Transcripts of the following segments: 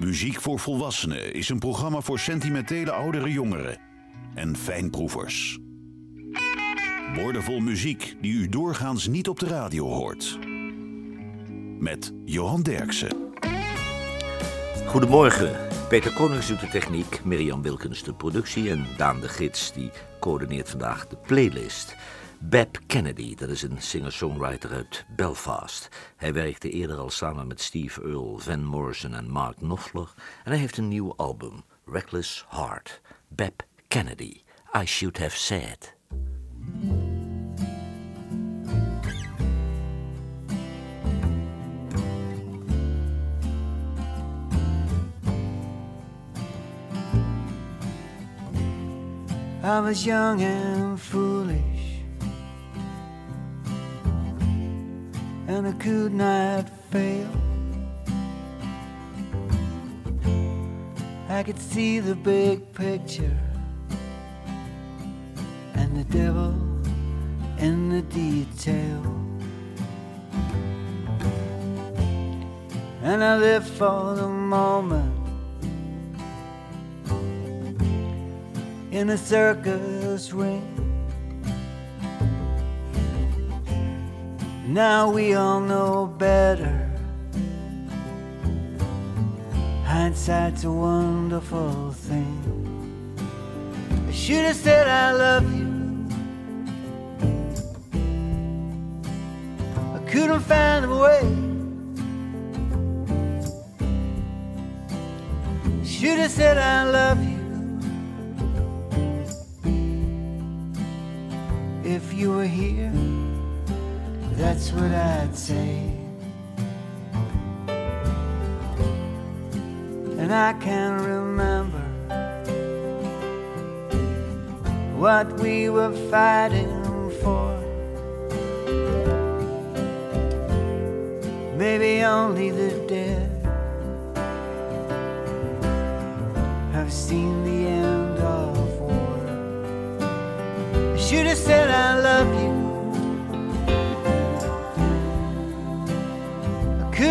Muziek voor Volwassenen is een programma voor sentimentele oudere jongeren en fijnproevers. Woordenvol muziek die u doorgaans niet op de radio hoort. Met Johan Derksen. Goedemorgen. Peter Konings doet de techniek, Mirjam Wilkens de productie en Daan de Gids die coördineert vandaag de playlist. Bab Kennedy, dat is een singer-songwriter uit Belfast. Hij werkte eerder al samen met Steve Earle, Van Morrison en Mark Knopfler. En hij heeft een nieuw album, Reckless Heart. Bab Kennedy, I Should Have Said. I was young and foolish, and I could not fail. I could see the big picture and the devil in the detail. And I lived for the moment in a circus ring. Now we all know better. Hindsight's a wonderful thing. I should have said I love you. I couldn't find a way. Should have said I love you. If you were here, that's what I'd say. And I can remember what we were fighting for. Maybe only the dead have seen the end of war. I should have said I love you.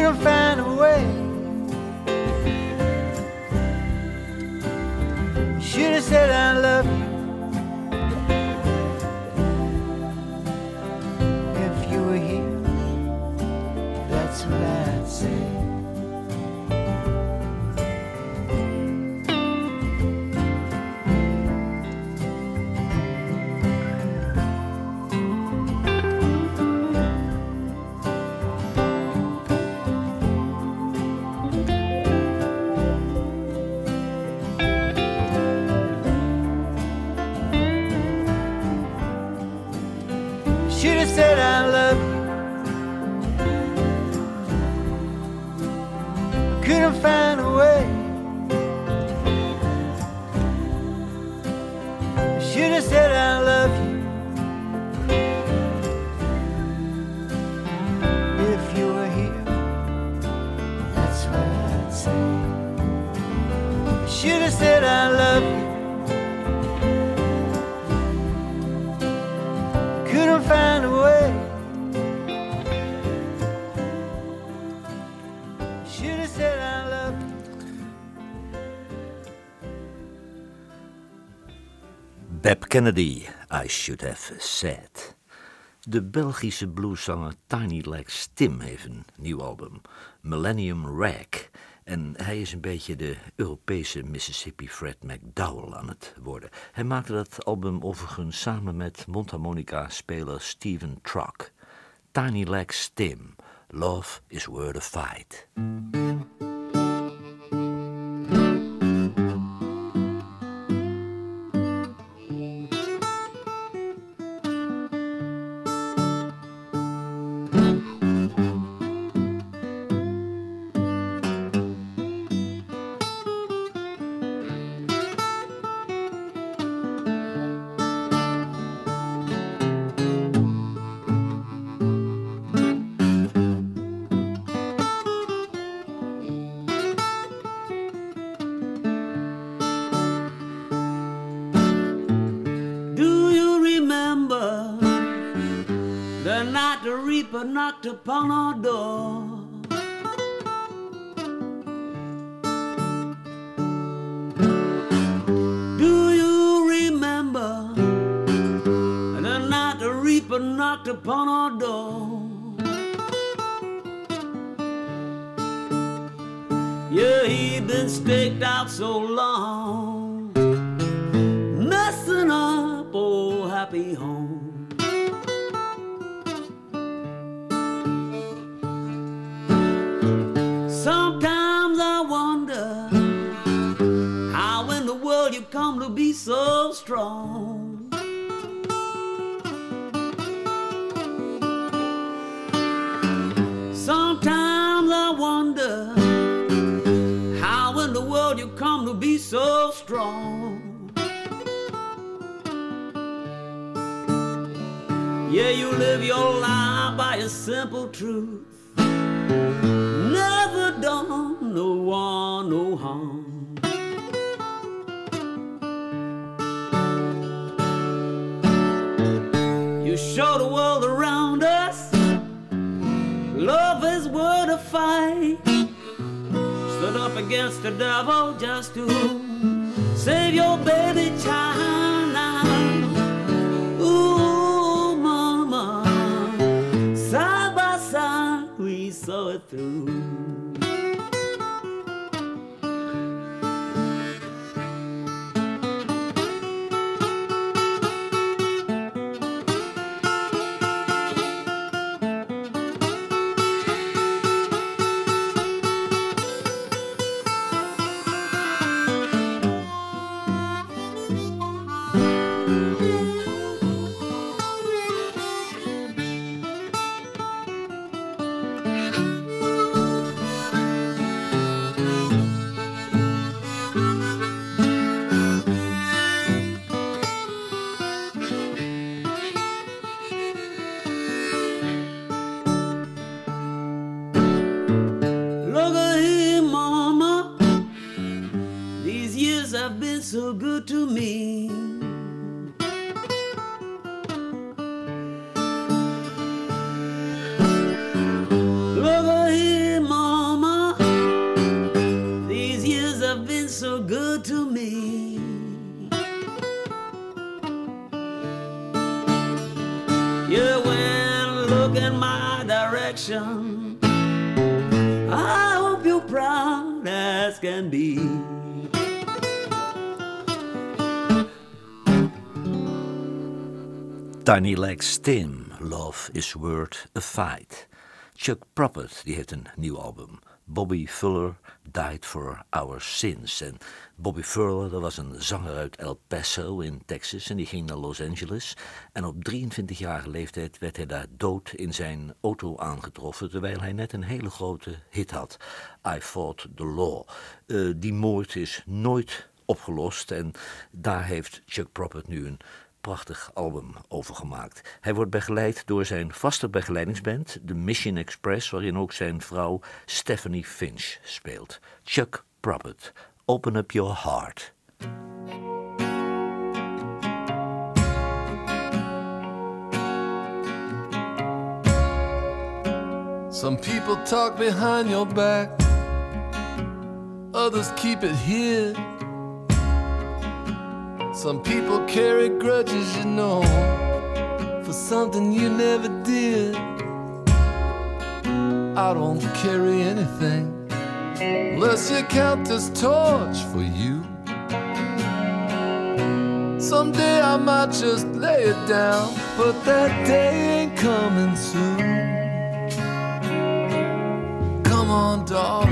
A way. Kennedy, I should have said. De Belgische blueszanger Tiny Legs Tim heeft een nieuw album, Millennium Rag. En hij is een beetje de Europese Mississippi Fred McDowell aan het worden. Hij maakte dat album overigens samen met mondharmonica-speler Steven Truck. Tiny Legs Tim, Love is Word of Fight. Reaper knocked upon our door? Simple truth. Never done no one no harm. You show the world around us love is worth a fight. Stood up against the devil just to save your baby child through. So good to me. Yeah, when look in my direction. I hope you're proud as can be. Tiny Legs Tim, Love is Worth a Fight. Chuck Prophet die heeft een nieuw album. Bobby Fuller Died for Our Sins. En Bobby Fuller, dat was een zanger uit El Paso in Texas en die ging naar Los Angeles. En op 23-jarige leeftijd werd hij daar dood in zijn auto aangetroffen, terwijl hij net een hele grote hit had. I Fought the Law. Eh, die moord is nooit opgelost en daar heeft Chuck Prophet nu een prachtig album over gemaakt. Hij wordt begeleid door zijn vaste begeleidingsband, de Mission Express, waarin ook zijn vrouw Stephanie Finch speelt. Chuck Prophet, Open Up Your Heart. Some people talk behind your back, others keep it hid. Some people carry grudges, you know, for something you never did. I don't carry anything unless you count this torch for you. Someday I might just lay it down, but that day ain't coming soon. Come on, darling.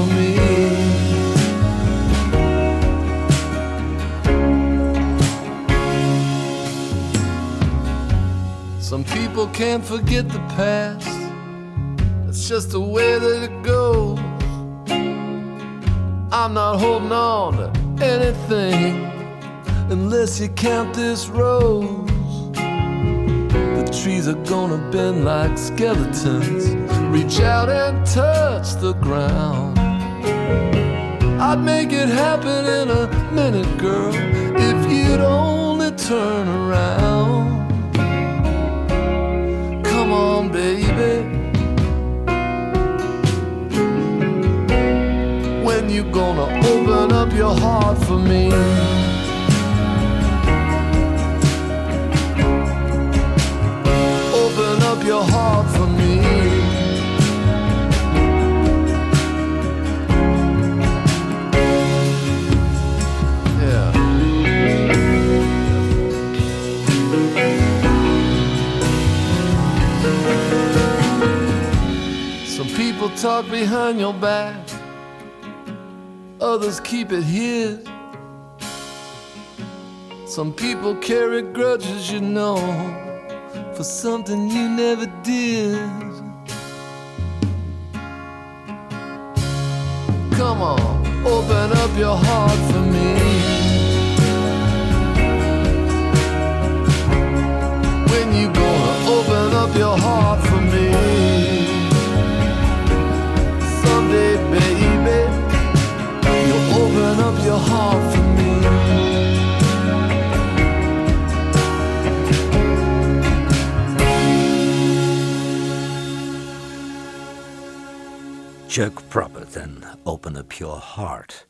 For me. Some people can't forget the past. It's just the way that it goes. I'm not holding on to anything unless you count this rose. The trees are gonna bend like skeletons. Reach out and touch the ground. I'd make it happen in a minute, girl, if you'd only turn around. Come Listen, baby. When you gonna open up your heart for me? Open up your heart for me. Talk behind your back, others keep it hid. Some people carry grudges, you know, for something you never did. Come on, open up your heart for me. When you gonna open up your heart for me? Chuck Prophet en Open Up Your Heart.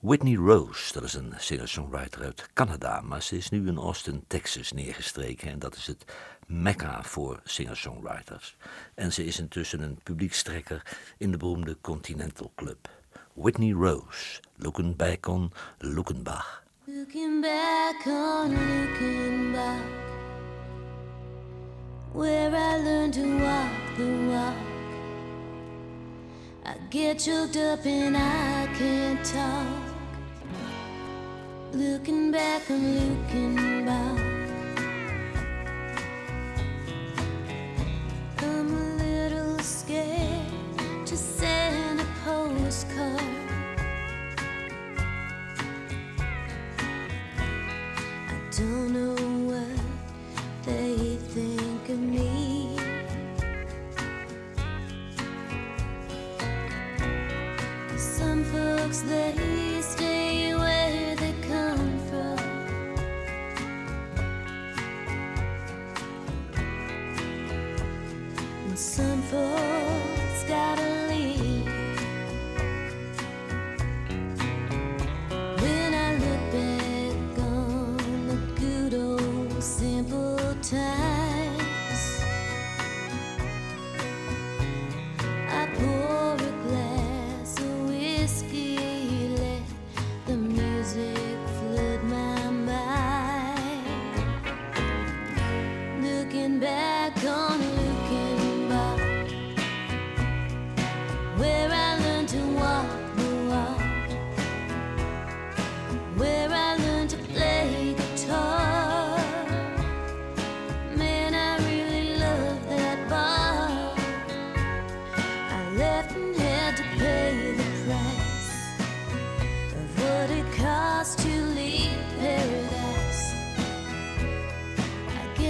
Whitney Rose, dat is een singer-songwriter uit Canada, maar ze is nu in Austin, Texas neergestreken en dat is het mecca voor singer-songwriters. En ze is intussen een publiekstrekker in de beroemde Continental Club. Whitney Rose, Looking Back on Luckenbach. Looking back on looking where I learned to walk the walk. I get choked up and I can't talk. Looking back on Luckenbach,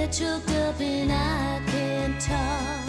get choked up and I can't talk.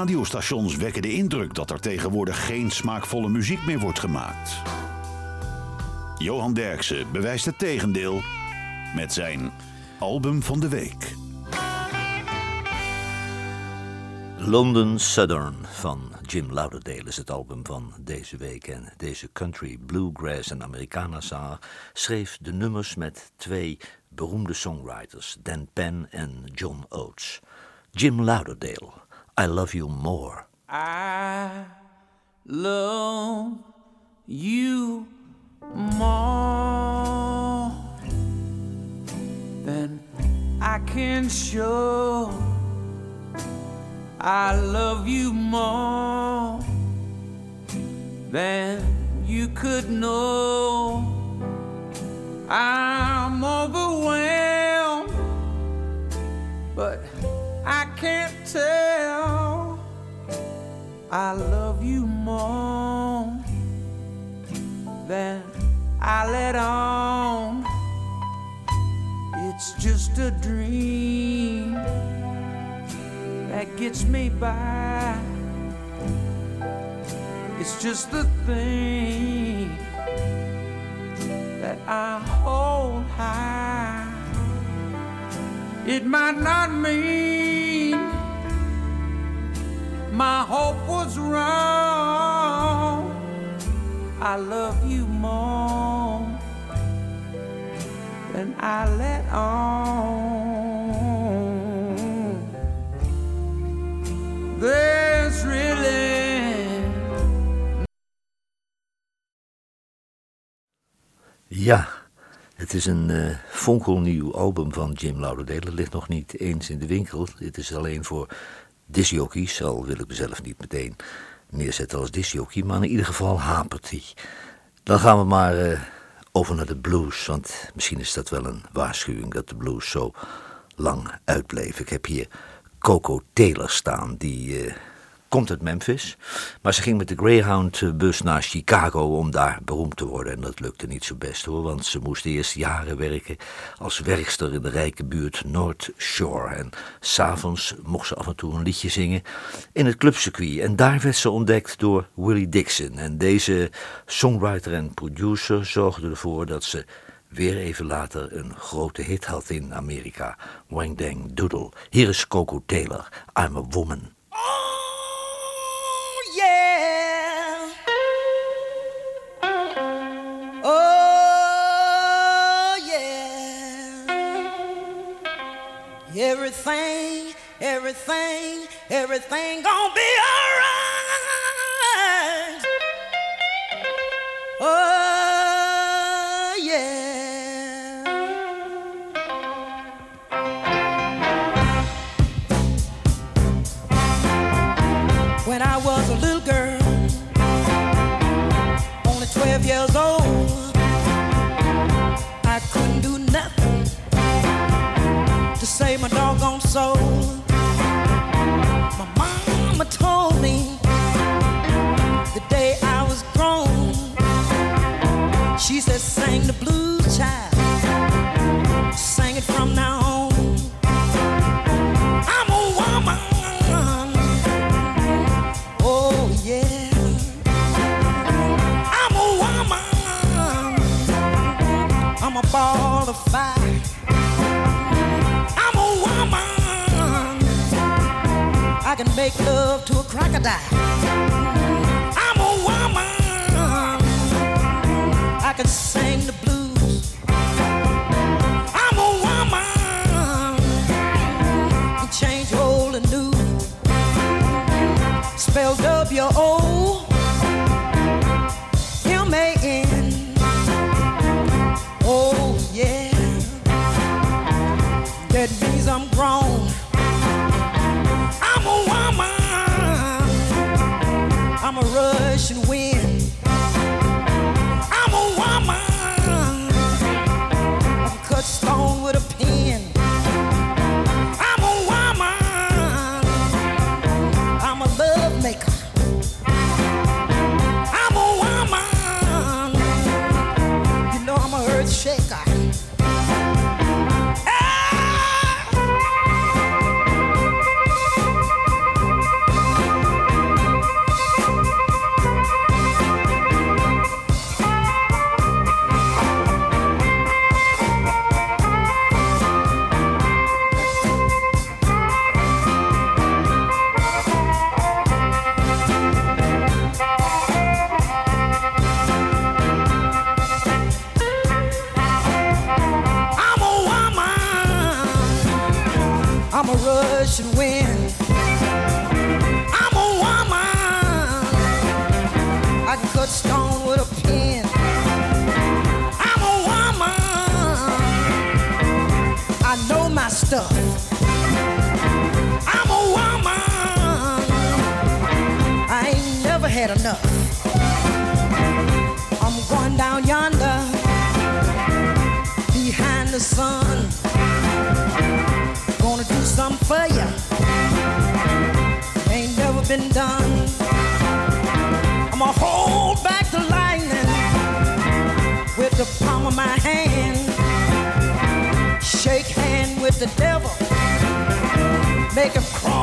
Radiostations wekken de indruk dat er tegenwoordig geen smaakvolle muziek meer wordt gemaakt. Johan Derksen bewijst het tegendeel met zijn album van de week. London Southern van Jim Lauderdale is het album van deze week. En deze country, bluegrass en Americana zanger schreef de nummers met twee beroemde songwriters, Dan Penn en John Oates. Jim Lauderdale, I Love You More. I love you more than I can show. I love you more than you could know. I'm I love you more than I let on. It's just a dream that gets me by. It's just the thing that I hold high. It might not mean my hope was wrong. I love you more than I let on. There's really Ja, het is een eh, fonkelnieuw album van Jim Lauderdale. Het ligt nog niet eens in de winkel. Dit is alleen voor discjockeys, al wil ik mezelf niet meteen neerzetten als discjockey. Maar in ieder geval hapert hij. Dan gaan we maar eh, over naar de blues, want misschien is dat wel een waarschuwing dat de blues zo lang uitbleef. Ik heb hier Coco Taylor staan, die eh, komt uit Memphis. Maar ze ging met de Greyhound-bus naar Chicago om daar beroemd te worden. En dat lukte niet zo best hoor, want ze moest eerst jaren werken als werkster in de rijke buurt North Shore. En s'avonds mocht ze af en toe een liedje zingen in het clubcircuit. En daar werd ze ontdekt door Willie Dixon. En deze songwriter en producer zorgde ervoor dat ze weer even later een grote hit had in Amerika. Wang Dang Doodle. Hier is Coco Taylor, I'm a Woman. Everything, everything, everything gonna be alright. Oh, yeah. when I was a little girl, only 12 years old. I couldn't do save my doggone soul. My mama told me the day I was grown, she said, Sing the blues, child. Sing it from now on. Can make love to a crocodile. I'm a woman. I can sing the blues. Sun. Gonna do something for ya. Ain't never been done. I'ma hold back the lightning with the palm of my hand. Shake hand with the devil. Make him crawl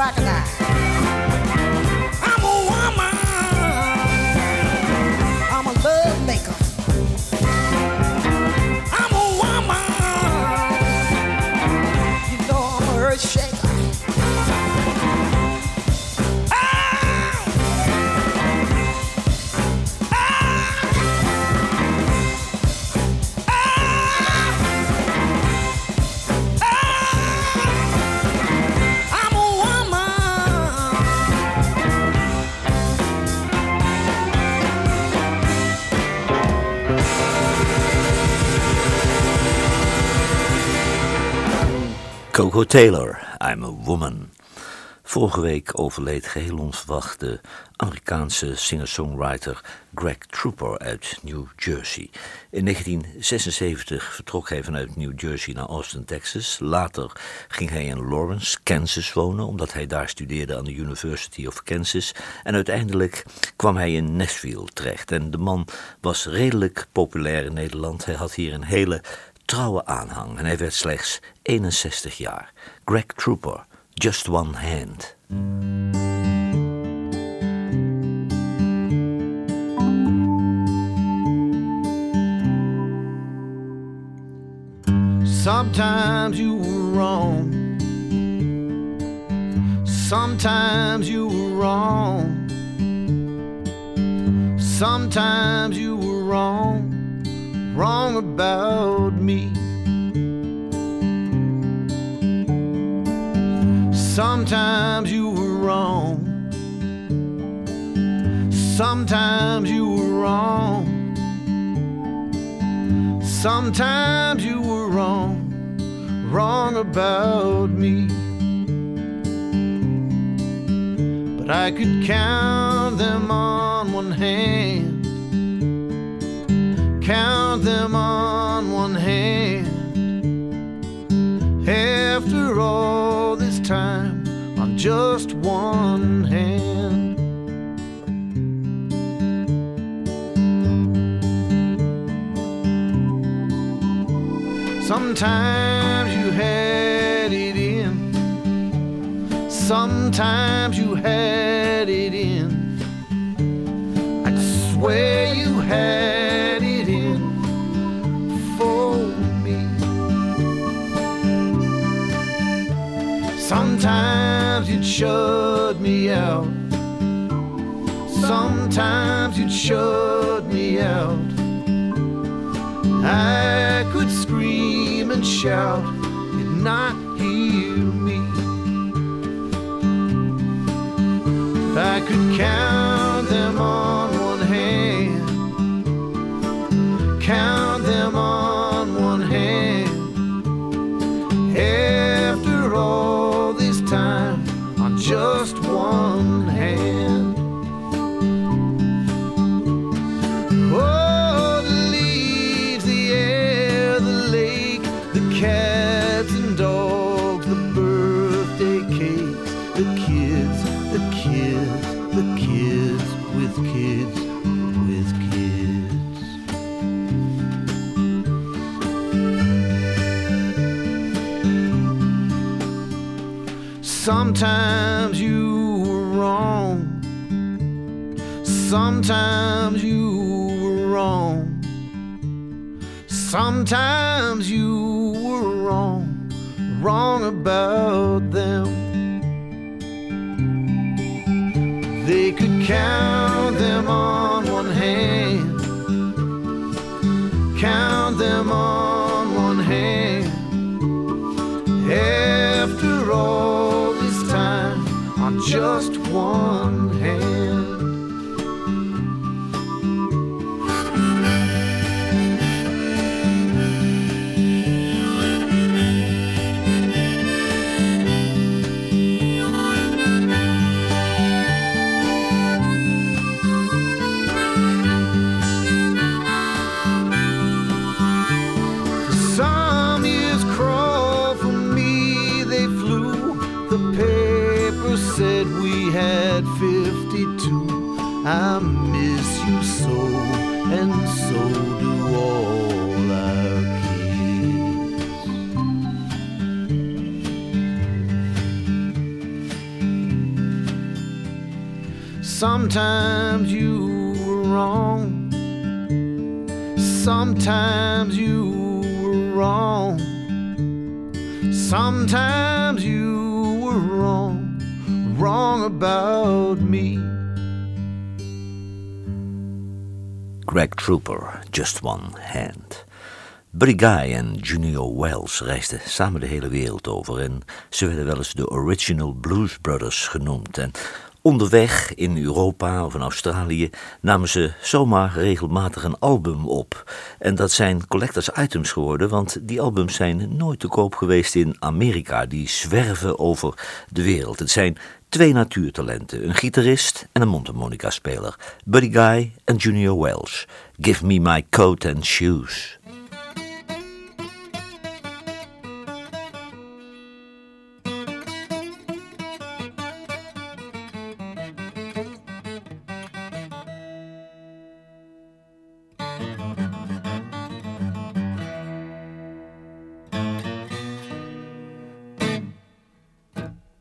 crocodile. Taylor, I'm a Woman. Vorige week overleed geheel onverwacht de Amerikaanse singer-songwriter Greg Trooper uit New Jersey. In 1976 vertrok hij vanuit New Jersey naar Austin, Texas. Later ging hij in Lawrence, Kansas wonen, omdat hij daar studeerde aan de University of Kansas. En uiteindelijk kwam hij in Nashville terecht. En de man was redelijk populair in Nederland. Hij had hier een hele trouwe aanhang en hij werd slechts 61 jaar. Greg Trooper, Just One Hand. Sometimes you were wrong. Sometimes you were wrong. Sometimes you were wrong, wrong about me. Sometimes you were wrong. Sometimes you were wrong. Sometimes you were wrong, wrong about me. But I could count them on one hand, count them on one hand. After all this time, on just one hand. Sometimes you had it in. Sometimes you had it in. I swear you had Sometimes you'd shut me out. Sometimes you'd shut me out. I could scream and shout, you'd not hear me. I could count them on Sometimes you were wrong. Wrong, about them. They could count them on one hand, count them on one hand. After all this time, on just I miss you so, and so do all our kids. Sometimes you were wrong. Sometimes you were wrong. Sometimes you were wrong, wrong about me. Greg Trooper, Just One Hand. Buddy Guy en Junior Wells reisden samen de hele wereld over en ze werden wel eens de Original Blues Brothers genoemd. En onderweg in Europa of in Australië namen ze zomaar regelmatig een album op. En dat zijn collectors items geworden, want die albums zijn nooit te koop geweest in Amerika. Die zwerven over de wereld. Het zijn twee natuurtalenten, een gitarist en een mondharmonica-speler. Buddy Guy en Junior Wells. Give me my coat and shoes.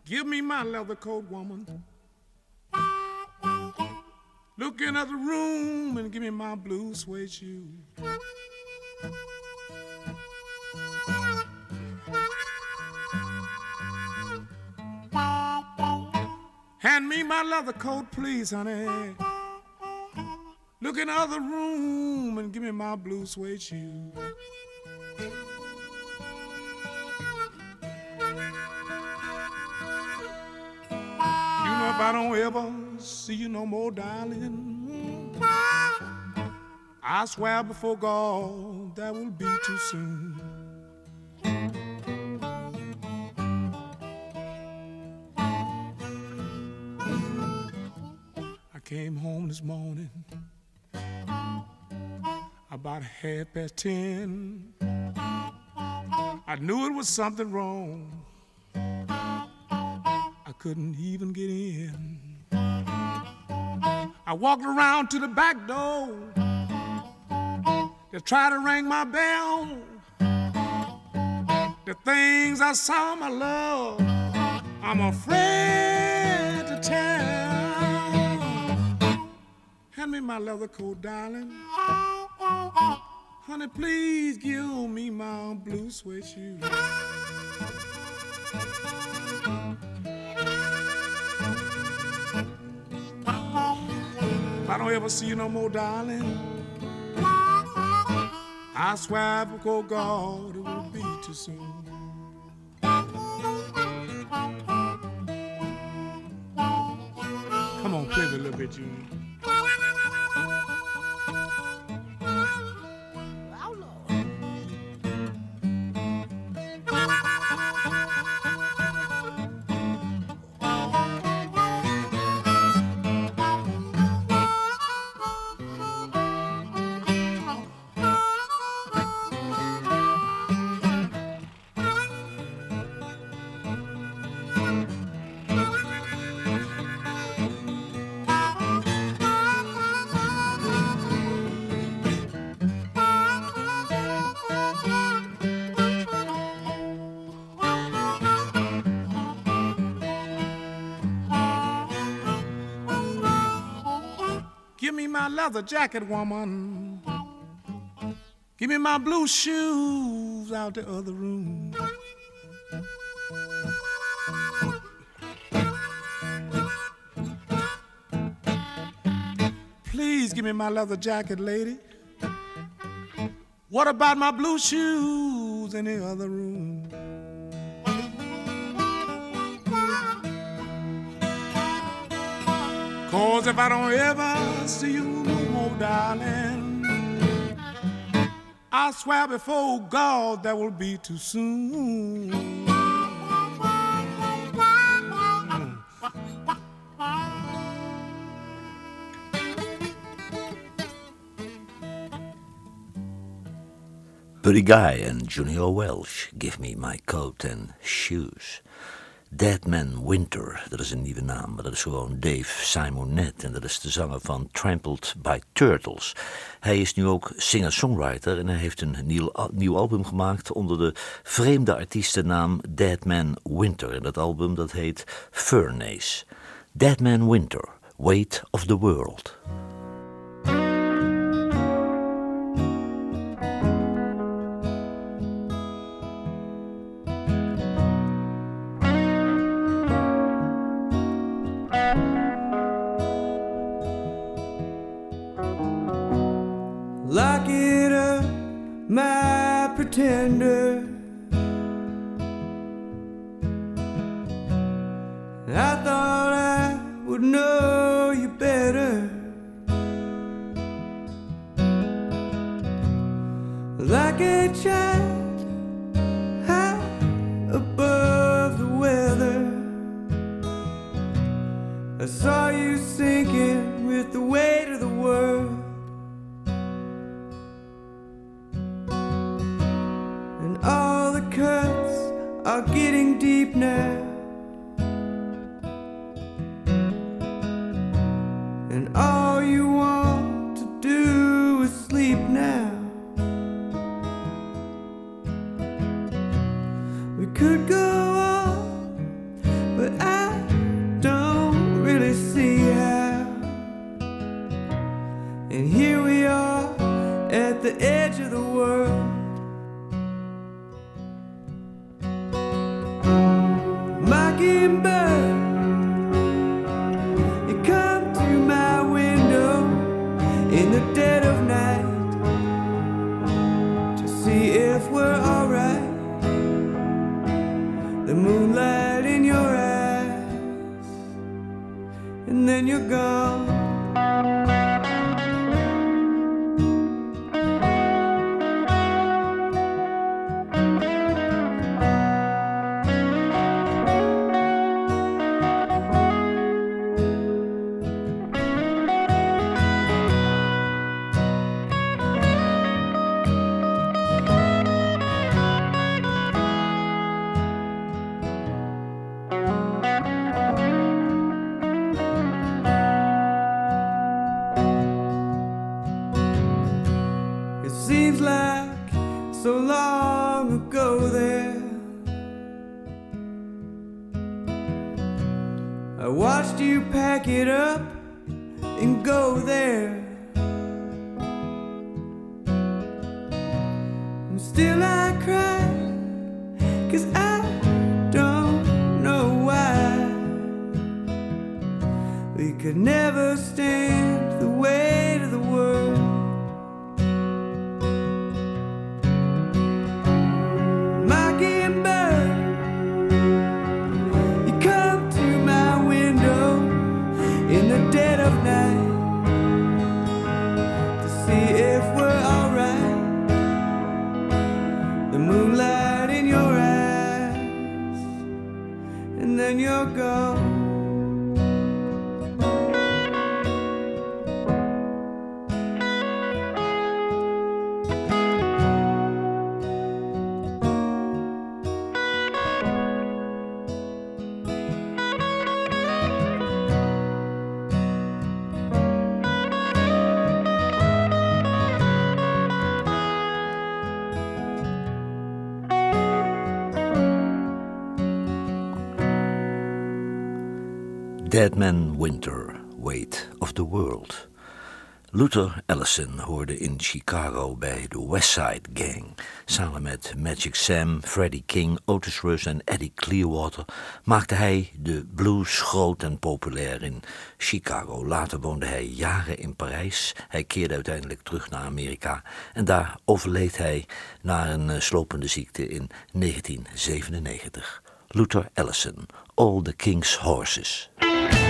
Give me my leather coat, woman. Look in the room and give me my blue suede shoes. Hand me my leather coat, please, honey. Look in the other room and give me my blue suede shoes. If I don't ever see you no more, darling, I swear before God that will be too soon. I came home this morning about half past ten. I knew it was something wrong. Couldn't even get in. I walked around to the back door to try to ring my bell. The things I saw my love, I'm afraid to tell. Hand me my leather coat, darling. Honey, please give me my blue suede shoes. Don't ever see you no more, darling, I swear before God it will be too soon. Come on, play me a little bit, June. Leather jacket, woman. Give me my blue shoes out the other room. Please give me my leather jacket, lady. What about my blue shoes in the other room? Cause if I don't ever see you no more, darling, I swear before God that will be too soon. Buddy Guy and Junior Wells, Give Me My Coat and Shoes. Deadman Winter, dat is een nieuwe naam, maar dat is gewoon Dave Simonet en dat is de zanger van Trampled by Turtles. Hij is nu ook singer-songwriter en hij heeft een nieuw, album gemaakt onder de vreemde artiestennaam Deadman Winter. En dat album dat heet Furnace. Deadman Winter, Weight of the World. My pretender. I thought I would know you better. Like a child high above the weather. I saw you sinking with the weight of the world. Are getting deep now. Watched you pack it up and go there. And still I cry, cause I don't know why. We could never stand Deadman Winter, Weight of the World. Luther Allison hoorde in Chicago bij de West Side Gang. Samen met Magic Sam, Freddie King, Otis Rush en Eddie Clearwater maakte hij de blues groot en populair in Chicago. Later woonde hij jaren in Parijs. Hij keerde uiteindelijk terug naar Amerika en daar overleed hij na een eh, slopende ziekte in 1997. Luther Allison, All the King's Horses. All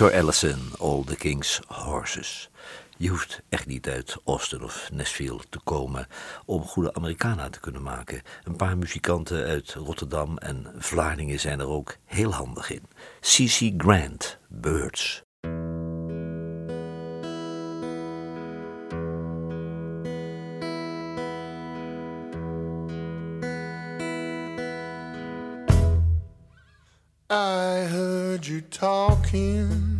Luther Allison, All the King's Horses. Je hoeft echt niet uit Austin of Nashville te komen om goede Americana te kunnen maken. Een paar muzikanten uit Rotterdam en Vlaardingen zijn er ook heel handig in. C.C. Grant, Birds. You talking.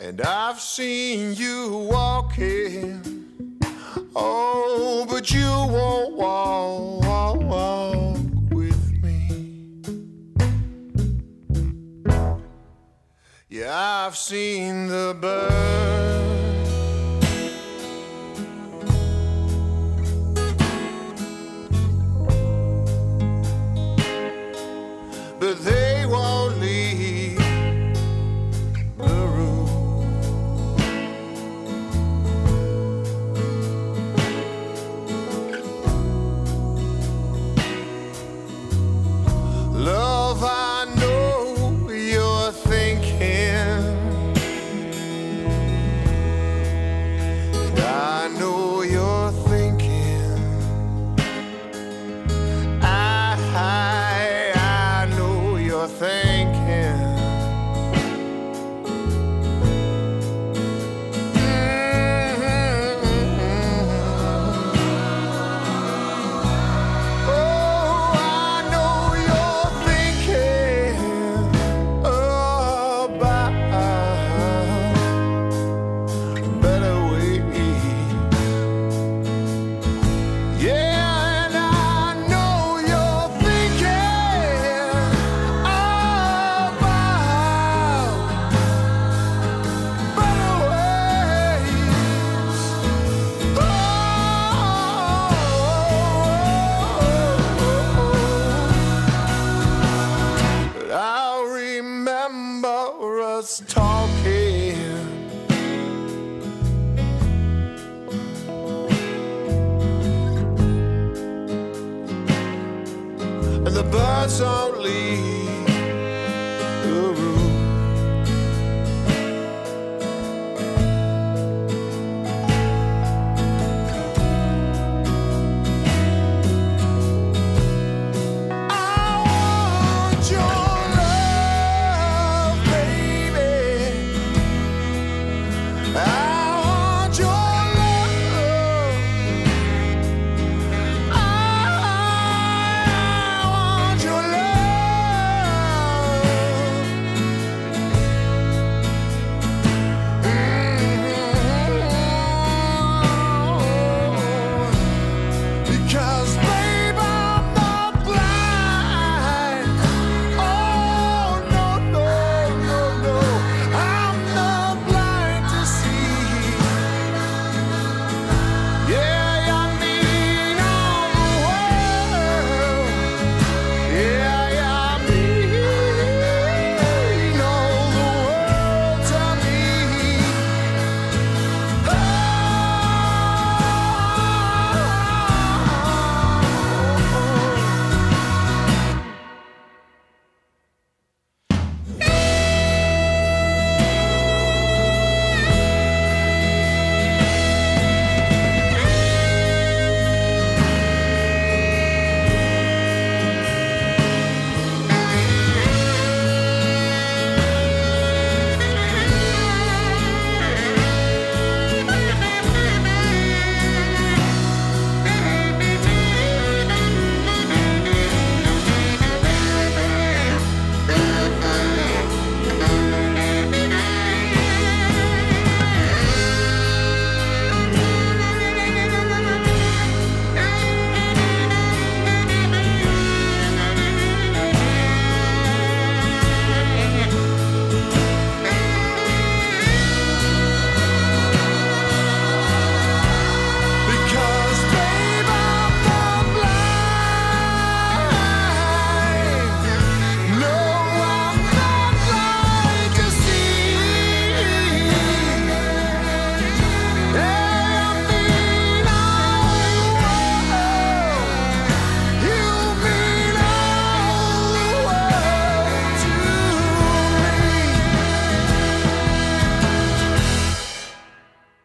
And I've seen you walking. Oh, but you won't walk, walk, with me. Yeah, I've seen the birds.